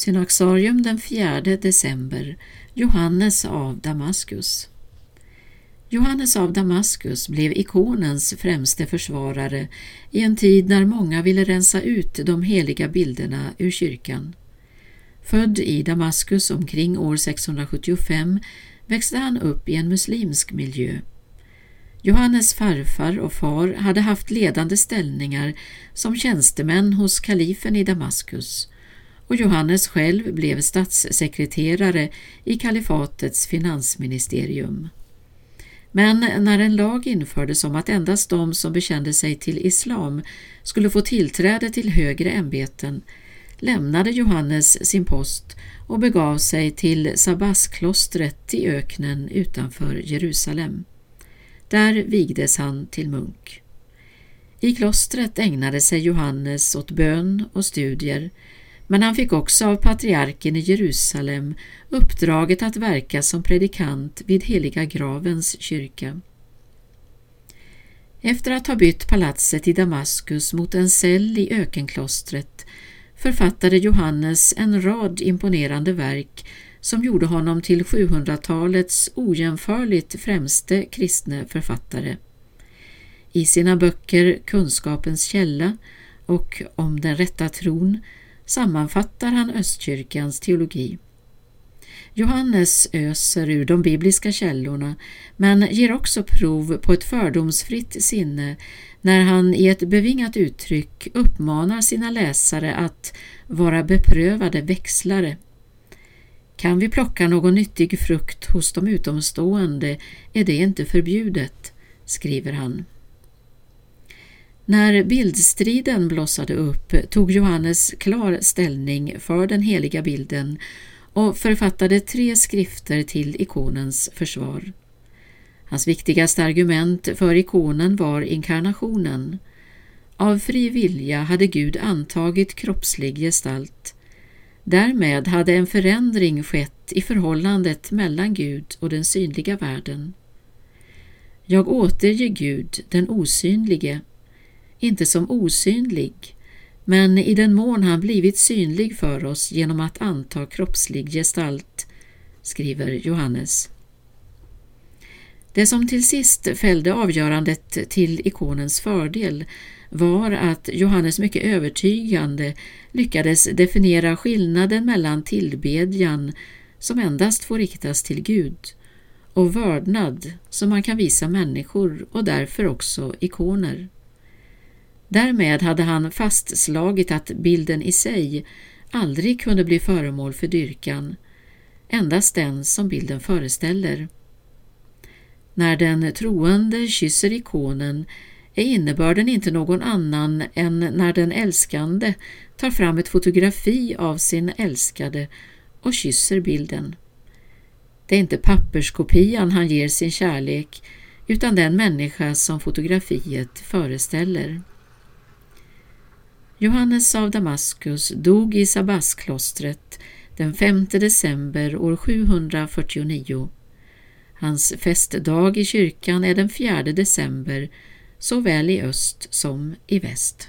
Synaxarium den 4 december Johannes av Damaskus Johannes av Damaskus blev ikonens främste försvarare i en tid när många ville rensa ut de heliga bilderna ur kyrkan. Född i Damaskus omkring år 675 växte han upp i en muslimsk miljö. Johannes farfar och far hade haft ledande ställningar som tjänstemän hos kalifen i Damaskus och Johannes själv blev statssekreterare i kalifatets finansministerium. Men när en lag infördes om att endast de som bekände sig till islam skulle få tillträde till högre ämbeten lämnade Johannes sin post och begav sig till Sabbatsklostret i öknen utanför Jerusalem. Där vigdes han till munk. I klostret ägnade sig Johannes åt bön och studier men han fick också av patriarken i Jerusalem uppdraget att verka som predikant vid Heliga gravens kyrka. Efter att ha bytt palatset i Damaskus mot en cell i ökenklostret författade Johannes en rad imponerande verk som gjorde honom till 700-talets ojämförligt främste kristne författare. I sina böcker Kunskapens källa och Om den rätta tron sammanfattar han östkyrkans teologi. Johannes öser ur de bibliska källorna men ger också prov på ett fördomsfritt sinne när han i ett bevingat uttryck uppmanar sina läsare att vara beprövade växlare. Kan vi plocka någon nyttig frukt hos de utomstående är det inte förbjudet, skriver han. När bildstriden blossade upp tog Johannes klar ställning för den heliga bilden och författade tre skrifter till ikonens försvar. Hans viktigaste argument för ikonen var inkarnationen. Av fri vilja hade Gud antagit kroppslig gestalt. Därmed hade en förändring skett i förhållandet mellan Gud och den synliga världen. Jag återger Gud, den osynlige, inte som osynlig, men i den mån han blivit synlig för oss genom att anta kroppslig gestalt, skriver Johannes. Det som till sist fällde avgörandet till ikonens fördel var att Johannes mycket övertygande lyckades definiera skillnaden mellan tillbedjan, som endast får riktas till Gud, och vördnad som man kan visa människor och därför också ikoner. Därmed hade han fastslagit att bilden i sig aldrig kunde bli föremål för dyrkan, endast den som bilden föreställer. När den troende kysser ikonen är innebörden inte någon annan än när den älskande tar fram ett fotografi av sin älskade och kysser bilden. Det är inte papperskopian han ger sin kärlek utan den människa som fotografiet föreställer. Johannes av Damaskus dog i Sabbatsklostret den 5 december år 749. Hans festdag i kyrkan är den 4 december såväl i öst som i väst.